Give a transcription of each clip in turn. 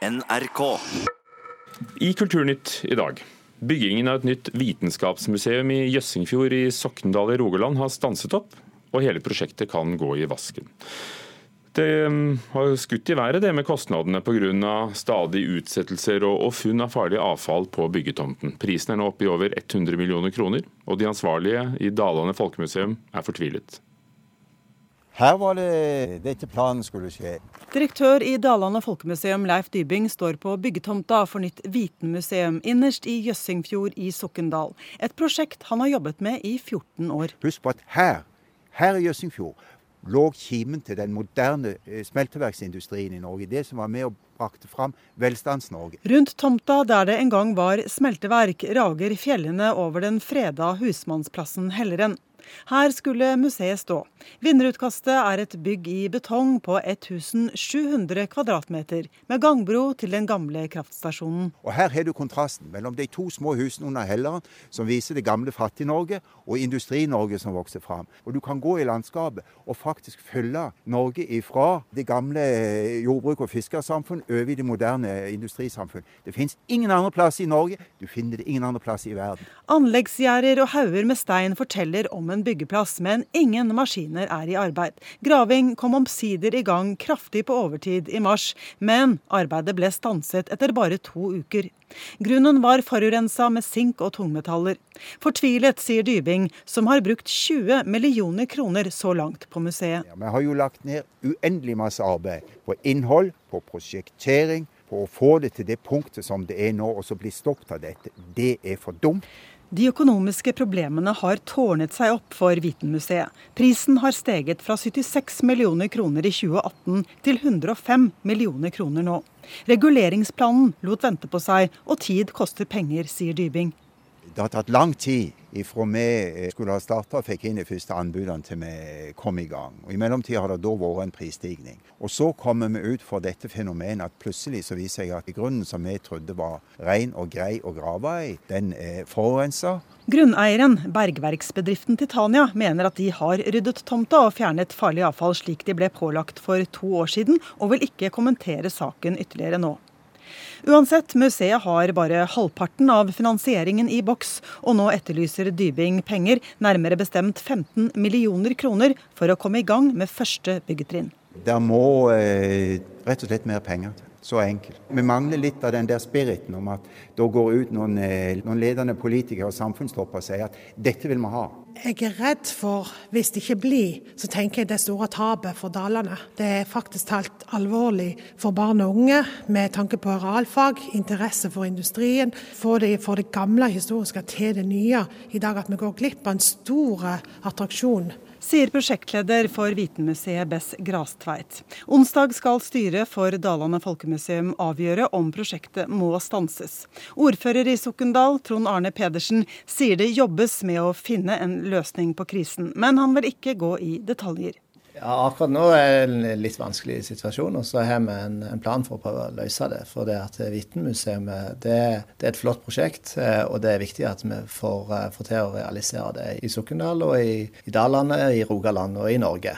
NRK. I Kulturnytt i dag. Byggingen av et nytt vitenskapsmuseum i Jøssingfjord i Sokndal i Rogaland har stanset opp, og hele prosjektet kan gå i vasken. Det um, har skutt i været det med kostnadene pga. stadig utsettelser og, og funn av farlig avfall på byggetomten. Prisen er nå oppe i over 100 millioner kroner, og de ansvarlige i Dalane folkemuseum er fortvilet. Her var det dette planen skulle skje. Direktør i Dalane folkemuseum Leif Dybing står på byggetomta for nytt vitenmuseum innerst i Jøssingfjord i Sokndal. Et prosjekt han har jobbet med i 14 år. Husk på at her, her i Jøssingfjord lå kimen til den moderne eh, smelteverksindustrien i Norge. Det som var med og brakte fram Velstands-Norge. Rundt tomta der det en gang var smelteverk, rager fjellene over den freda husmannsplassen Helleren. Her skulle museet stå. Vinnerutkastet er et bygg i betong på 1700 kvadratmeter, med gangbro til den gamle kraftstasjonen. Og Her har du kontrasten mellom de to små husene under Helleren, som viser det gamle Fattig-Norge, og Industri-Norge som vokser fram. Og Du kan gå i landskapet og faktisk følge Norge ifra det gamle jordbruk- og fiskersamfunn over i det moderne industrisamfunn. Det finnes ingen andre plass i Norge, du finner det ingen andre plass i verden. Anleggsgjerder og hauger med stein forteller om en byggeplass, men ingen maskiner er i arbeid. Graving kom omsider i gang kraftig på overtid i mars, men arbeidet ble stanset etter bare to uker. Grunnen var forurensa med sink og tungmetaller. Fortvilet, sier Dybing, som har brukt 20 millioner kroner så langt på museet. Ja, vi har jo lagt ned uendelig masse arbeid på innhold, på prosjektering, på å få det til det punktet som det er nå, og så bli stoppet av dette. Det er for dumt. De økonomiske problemene har tårnet seg opp for Vitenmuseet. Prisen har steget fra 76 millioner kroner i 2018 til 105 millioner kroner nå. Reguleringsplanen lot vente på seg, og tid koster penger, sier Dybing. Det har tatt lang tid ifra vi eh, skulle ha starta og fikk inn de første anbudene til vi kom i gang. Og I mellomtida har det da vært en prisstigning. Og så kommer vi ut for dette fenomenet at plutselig så viser jeg at grunnen som vi trodde var ren og grei å grave i, den er forurensa. Grunneieren, bergverksbedriften Titania, mener at de har ryddet tomta og fjernet farlig avfall slik de ble pålagt for to år siden, og vil ikke kommentere saken ytterligere nå. Uansett, museet har bare halvparten av finansieringen i boks, og nå etterlyser Dybing penger, nærmere bestemt 15 millioner kroner, for å komme i gang med første byggetrinn. Det må eh, rett og slett mer penger til. Så enkelt. Vi mangler litt av den der spiriten om at da går ut noen, eh, noen ledende politikere og samfunnstopper og sier at dette vil vi ha. Jeg er redd for, hvis det ikke blir, så tenker jeg det store tapet for Dalane. Det er faktisk talt alvorlig for barn og unge med tanke på realfag, interesse for industrien, for det, for det gamle historiske til det nye. I dag at vi går glipp av en stor attraksjon sier prosjektleder for Vitenmuseet Bess Grastveit. Onsdag skal styret for Dalane folkemuseum avgjøre om prosjektet må stanses. Ordfører i Sokndal, Trond Arne Pedersen, sier det jobbes med å finne en løsning på krisen, men han vil ikke gå i detaljer. Ja, Akkurat nå er det en litt vanskelig situasjon, og så har vi en, en, plan for å prøve å løse det. For det at Vitenmuseet det, det, er et flott prosjekt, eh, og det er viktig at vi får, eh, får til å realisere det i Sokndal i, i Dalane, i Rogaland og i Norge.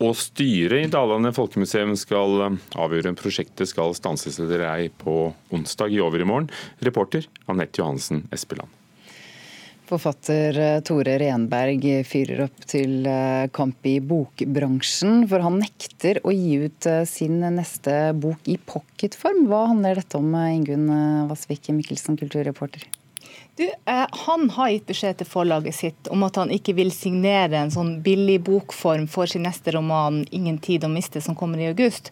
Og styret i Dalane folkemuseum skal eh, avgjøre om prosjektet skal stanses eller ei på onsdag i overmorgen. Reporter Anette Johansen Espeland. Forfatter eh, Tore Renberg fyrer opp til eh, kamp i bokbransjen, for han nekter å gi ut eh, sin neste bok i pocketform. Hva handler dette om, Ingunn Vassvik Mikkelsen, kulturreporter? Du, eh, Han har gitt beskjed til forlaget sitt om at han ikke vil signere en sånn billig bokform for sin neste roman 'Ingen tid å miste', som kommer i august.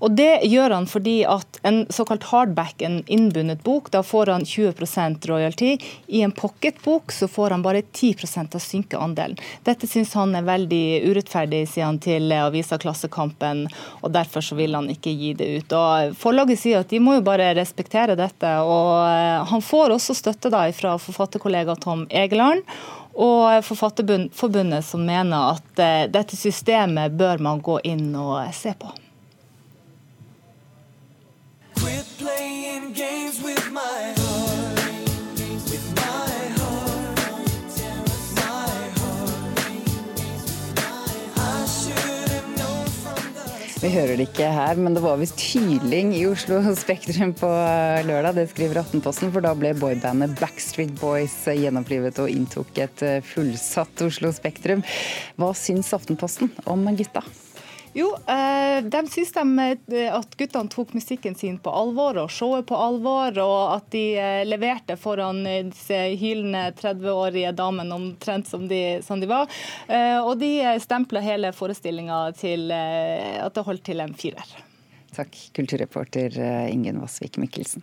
Og Det gjør han fordi at en såkalt hardback, en innbundet bok, da får han 20% royalty. I en pocketbok så får han bare 10% av synkeandelen. Dette syns han er veldig urettferdig, sier han til avisa Klassekampen, og derfor så vil han ikke gi det ut. Og Forlaget sier at de må jo bare respektere dette, og eh, han får også støtte da fra forfatterkollega Tom Egeland. Og Forfatterforbundet som mener at uh, dette systemet bør man gå inn og se på. Vi hører det ikke her, men det var visst hyling i Oslo Spektrum på lørdag. Det skriver Aftenposten, for da ble boybandet Backstreet Boys gjenopplivet og inntok et fullsatt Oslo Spektrum. Hva syns Aftenposten om gutta? Jo, eh, de syns de at guttene tok musikken sin på alvor og showet på alvor, og at de eh, leverte foran disse hylende 30-årige damene omtrent som de, som de var. Og de stempla hele forestillinga til at det holdt til en firer. Takk, kulturreporter Ingen Vassvik Mikkelsen.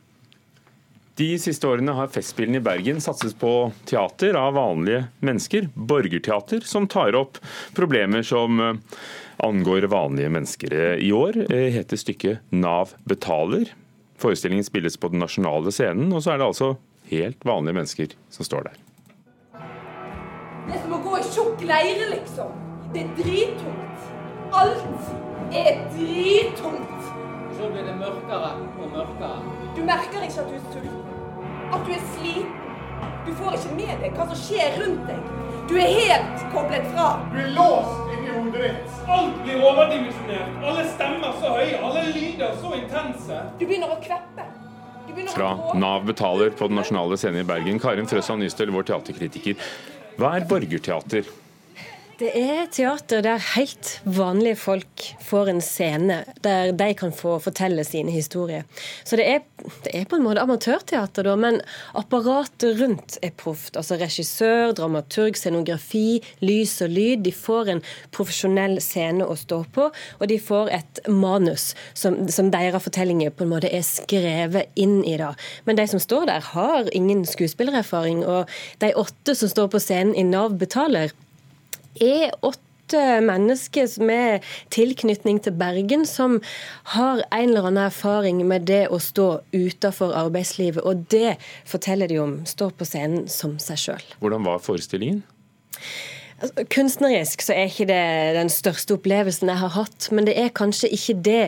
De siste årene har Festspillene i Bergen satset på teater av vanlige mennesker, borgerteater, som tar opp problemer som angår vanlige mennesker. I år eh, heter stykket 'Nav betaler'. Forestillingen spilles på den nasjonale scenen, og så er det altså helt vanlige mennesker som står der. Det er som å gå i tjukk leire, liksom. Det er drittungt. Alt er drittungt. Så blir det mørkere og mørkere. Du merker ikke at du er sulten. At du er sliten. Du får ikke med deg hva som skjer rundt deg. Du er helt koblet fra. Du er låst inni hodet ditt. Alt blir overdimensjonert. Alle stemmer så høye, alle lyder så intense. Du begynner å kveppe. Fra Nav betaler på Den nasjonale scenen i Bergen, Karin Frøsland Nystøl, vår teaterkritiker. Hva er borgerteater? Det er teater der helt vanlige folk får en scene der de kan få fortelle sine historier. Så det er, det er på en måte amatørteater, da, men apparatet rundt er proft. Altså regissør, dramaturg, scenografi, lys og lyd. De får en profesjonell scene å stå på, og de får et manus som, som deres fortellinger på en måte er skrevet inn i. da. Men de som står der, har ingen skuespillererfaring, og de åtte som står på scenen i Nav betaler, er åtte mennesker med tilknytning til Bergen som har en eller annen erfaring med det å stå utenfor arbeidslivet. Og det forteller de om. Står på scenen som seg sjøl. Hvordan var forestillingen? Kunstnerisk så er ikke det den største opplevelsen jeg har hatt, men det er kanskje ikke det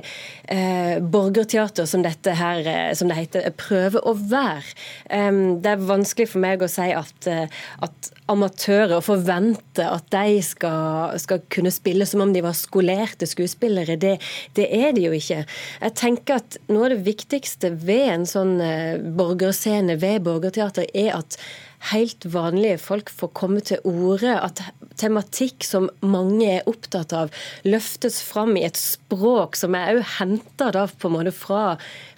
eh, borgerteater som dette her, eh, som det heter, prøver å være. Um, det er vanskelig for meg å si at, uh, at amatører forventer at de skal, skal, kunne spille som om de var skolerte skuespillere. Det, det, er de jo ikke. Jeg tenker at Noe av det viktigste ved en sånn uh, borgerscene, ved borgerteater, er at helt vanlige folk får komme til orde, at tematikk som mange er opptatt av, løftes fram i et språk som er òg henta fra,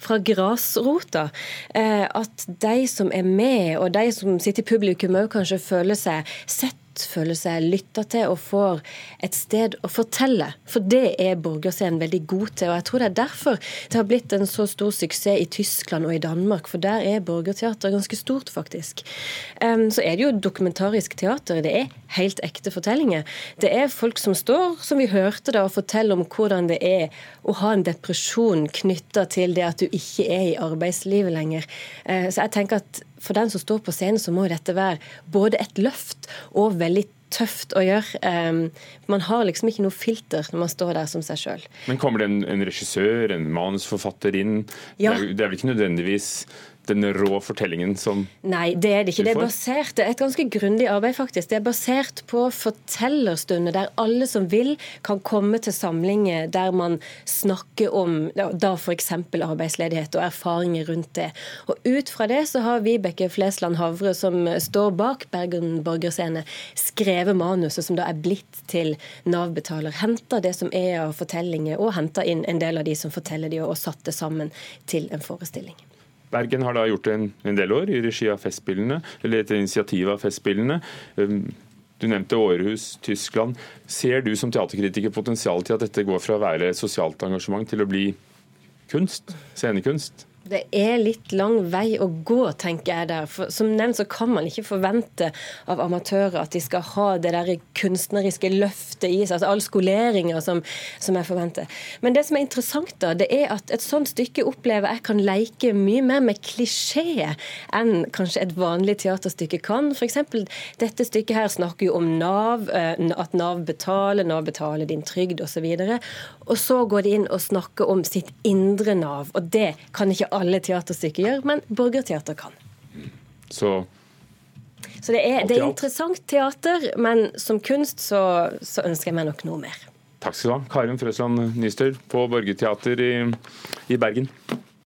fra grasrota. Eh, at de som er med, og de som sitter i publikum òg kanskje føler seg sett føler seg lytta til og får et sted å fortelle. For det er borgerscenen veldig god til. Og jeg tror det er derfor det har blitt en så stor suksess i Tyskland og i Danmark. For der er borgerteater ganske stort, faktisk. så er det jo dokumentarisk teater. Det er helt ekte fortellinger. Det er folk som står, som vi hørte da, og forteller om hvordan det er å ha en depresjon knytta til det at du ikke er i arbeidslivet lenger. Eh, så jeg tenker at for den som står på scenen, så må dette være både et løft og veldig tøft å gjøre. Um, man har liksom ikke noe filter når man står der som seg sjøl. Men kommer det en, en regissør, en manusforfatter inn? Ja. Det, er, det er vel ikke nødvendigvis den rå fortellingen som Nei, det er det ikke. Det er basert, det er et ganske grundig arbeid, faktisk. Det er basert på fortellerstunder der alle som vil, kan komme til samlinger der man snakker om da f.eks. arbeidsledighet og erfaringer rundt det. Og ut fra det så har Vibeke Flesland Havre, som står bak Bergen borgerscene, skrevet manuset som da er blitt til Nav-betaler. Henta det som er av fortellinger, og henta inn en del av de som forteller de, og satt det sammen til en forestilling. Bergen har da gjort det en, en, del år i regi av Festspillene, eller etter initiativ av Festspillene. Um, du nevnte Århus, Tyskland. Ser du som teaterkritiker potensial til at dette går fra å være sosialt engasjement til å bli kunst? Scenekunst? Det er litt lang vei å gå, tenker jeg der. For som nevnt så kan man ikke forvente av amatører at de skal ha det der kunstneriske løftet i seg, altså all skoleringa som, som, jeg forventer. Men det som er interessant, da, det er at et sånt stykke opplever jeg kan leke mye mer med klisjé enn kanskje et vanlig teaterstykke kan. F.eks. dette stykket her snakker jo om Nav, eh, at Nav betaler, Nav betaler din trygd osv. Og så går de inn og snakker om sitt indre Nav, og det kan ikke alle teaterstykker gjør, men borgerteater kan. Så så det er, det er, interessant teater, men som kunst så, så, ønsker jeg meg nok noe mer. Takk skal du ha, Karin Frøsland Nystøl på Borgerteater i, i Bergen.